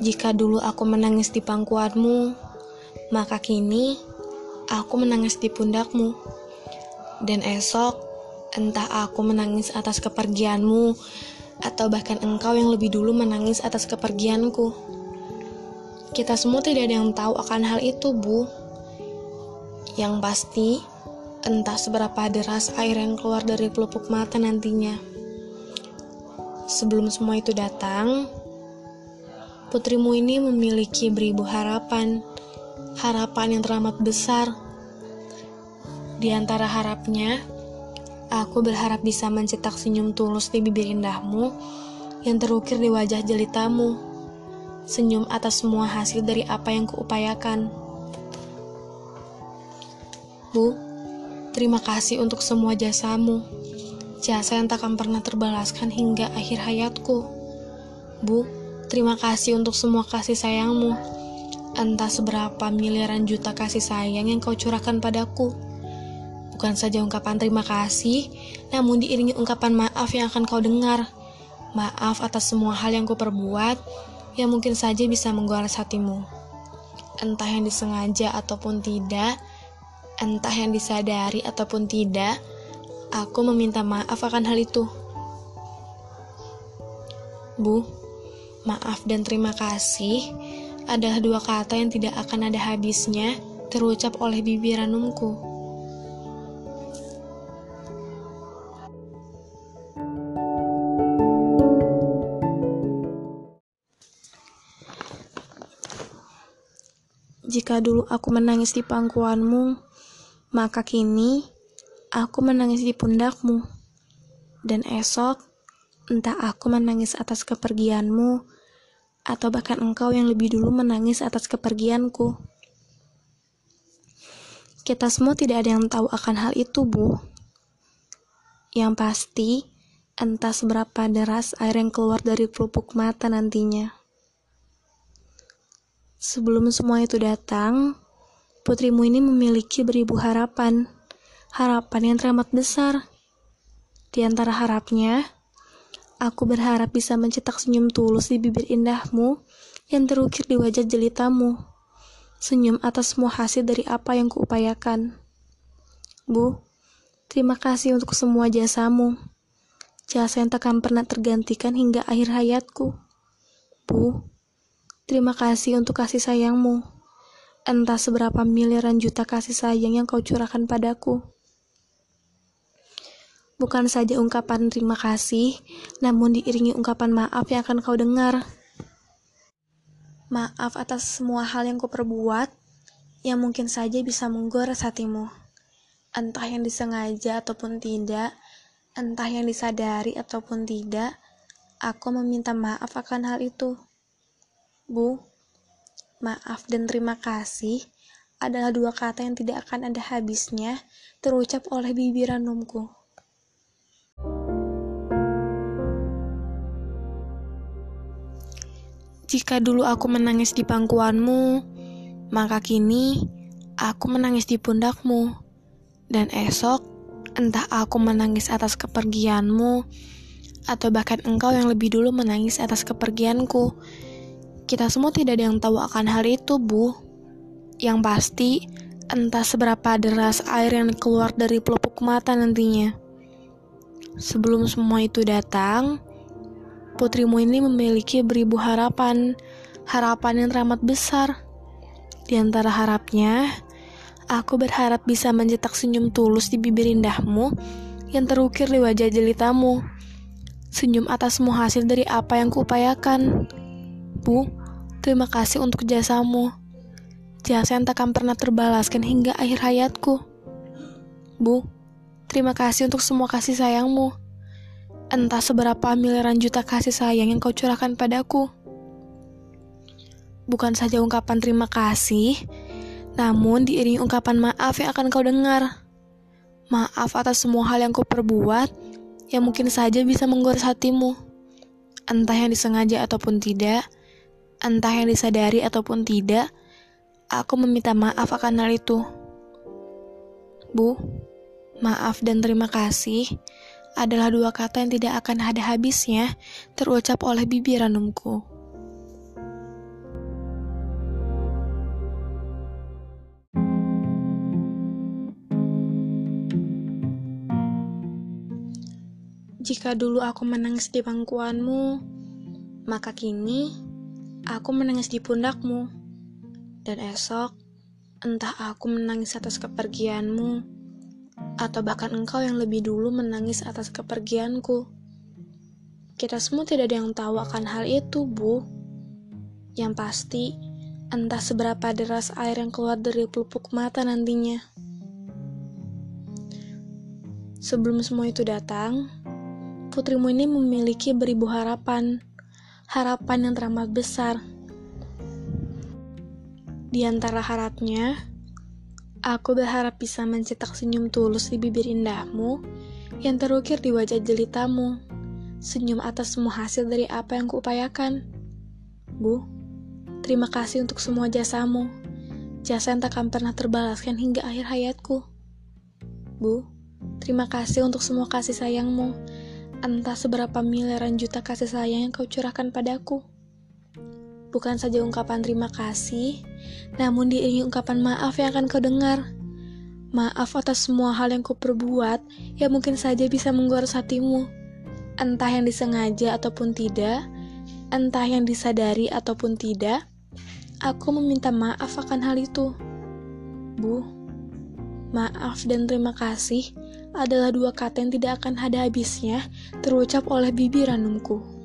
Jika dulu aku menangis di pangkuanmu, maka kini aku menangis di pundakmu. Dan esok, entah aku menangis atas kepergianmu, atau bahkan engkau yang lebih dulu menangis atas kepergianku. Kita semua tidak ada yang tahu akan hal itu, Bu. Yang pasti, entah seberapa deras air yang keluar dari pelupuk mata nantinya. Sebelum semua itu datang, putrimu ini memiliki beribu harapan, harapan yang teramat besar. Di antara harapnya, aku berharap bisa mencetak senyum tulus di bibir indahmu yang terukir di wajah jelitamu. Senyum atas semua hasil dari apa yang kuupayakan. Bu, terima kasih untuk semua jasamu. Jasa yang takkan pernah terbalaskan hingga akhir hayatku. Bu, Terima kasih untuk semua kasih sayangmu. Entah seberapa miliaran juta kasih sayang yang kau curahkan padaku. Bukan saja ungkapan terima kasih, namun diiringi ungkapan maaf yang akan kau dengar. Maaf atas semua hal yang kau perbuat, yang mungkin saja bisa menggores hatimu. Entah yang disengaja ataupun tidak, entah yang disadari ataupun tidak, aku meminta maaf akan hal itu. Bu, Maaf dan terima kasih adalah dua kata yang tidak akan ada habisnya terucap oleh bibir ranumku. Jika dulu aku menangis di pangkuanmu, maka kini aku menangis di pundakmu. Dan esok, Entah aku menangis atas kepergianmu, atau bahkan engkau yang lebih dulu menangis atas kepergianku. Kita semua tidak ada yang tahu akan hal itu, Bu. Yang pasti, entah seberapa deras air yang keluar dari pelupuk mata nantinya. Sebelum semua itu datang, putrimu ini memiliki beribu harapan, harapan yang teramat besar. Di antara harapnya, Aku berharap bisa mencetak senyum tulus di bibir indahmu yang terukir di wajah jelitamu. Senyum atas semua hasil dari apa yang kuupayakan. Bu, terima kasih untuk semua jasamu. Jasa yang takkan pernah tergantikan hingga akhir hayatku. Bu, terima kasih untuk kasih sayangmu. Entah seberapa miliaran juta kasih sayang yang kau curahkan padaku bukan saja ungkapan terima kasih, namun diiringi ungkapan maaf yang akan kau dengar. Maaf atas semua hal yang kau perbuat, yang mungkin saja bisa menggores hatimu. Entah yang disengaja ataupun tidak, entah yang disadari ataupun tidak, aku meminta maaf akan hal itu. Bu, maaf dan terima kasih adalah dua kata yang tidak akan ada habisnya terucap oleh bibir. Jika dulu aku menangis di pangkuanmu, maka kini aku menangis di pundakmu. Dan esok, entah aku menangis atas kepergianmu, atau bahkan engkau yang lebih dulu menangis atas kepergianku. Kita semua tidak ada yang tahu akan hal itu, Bu. Yang pasti, entah seberapa deras air yang keluar dari pelupuk mata nantinya. Sebelum semua itu datang, putrimu ini memiliki beribu harapan, harapan yang teramat besar. Di antara harapnya, aku berharap bisa mencetak senyum tulus di bibir indahmu yang terukir di wajah jelitamu. Senyum atas semua hasil dari apa yang kuupayakan. Bu, terima kasih untuk jasamu. Jasa yang takkan pernah terbalaskan hingga akhir hayatku. Bu, terima kasih untuk semua kasih sayangmu. Entah seberapa miliaran juta kasih sayang yang kau curahkan padaku. Bukan saja ungkapan terima kasih, namun diiringi ungkapan maaf yang akan kau dengar. Maaf atas semua hal yang kau perbuat, yang mungkin saja bisa menggores hatimu. Entah yang disengaja ataupun tidak, entah yang disadari ataupun tidak, aku meminta maaf akan hal itu. Bu, maaf dan terima kasih adalah dua kata yang tidak akan ada habisnya terucap oleh bibir ranumku. Jika dulu aku menangis di pangkuanmu, maka kini aku menangis di pundakmu. Dan esok, entah aku menangis atas kepergianmu, atau bahkan engkau yang lebih dulu menangis atas kepergianku. Kita semua tidak ada yang tahu akan hal itu, Bu. Yang pasti, entah seberapa deras air yang keluar dari pelupuk mata nantinya. Sebelum semua itu datang, putrimu ini memiliki beribu harapan, harapan yang teramat besar. Di antara harapnya, aku berharap bisa mencetak senyum tulus di bibir indahmu yang terukir di wajah jelitamu, senyum atas semua hasil dari apa yang kuupayakan. Bu, terima kasih untuk semua jasamu, jasa yang takkan pernah terbalaskan hingga akhir hayatku. Bu, Terima kasih untuk semua kasih sayangmu. Entah seberapa miliaran juta kasih sayang yang kau curahkan padaku. Bukan saja ungkapan terima kasih, namun diiringi ungkapan maaf yang akan kau dengar. Maaf atas semua hal yang kau perbuat yang mungkin saja bisa menggores hatimu. Entah yang disengaja ataupun tidak, entah yang disadari ataupun tidak, aku meminta maaf akan hal itu. Bu, maaf dan terima kasih adalah dua kata yang tidak akan ada habisnya terucap oleh bibir ranumku.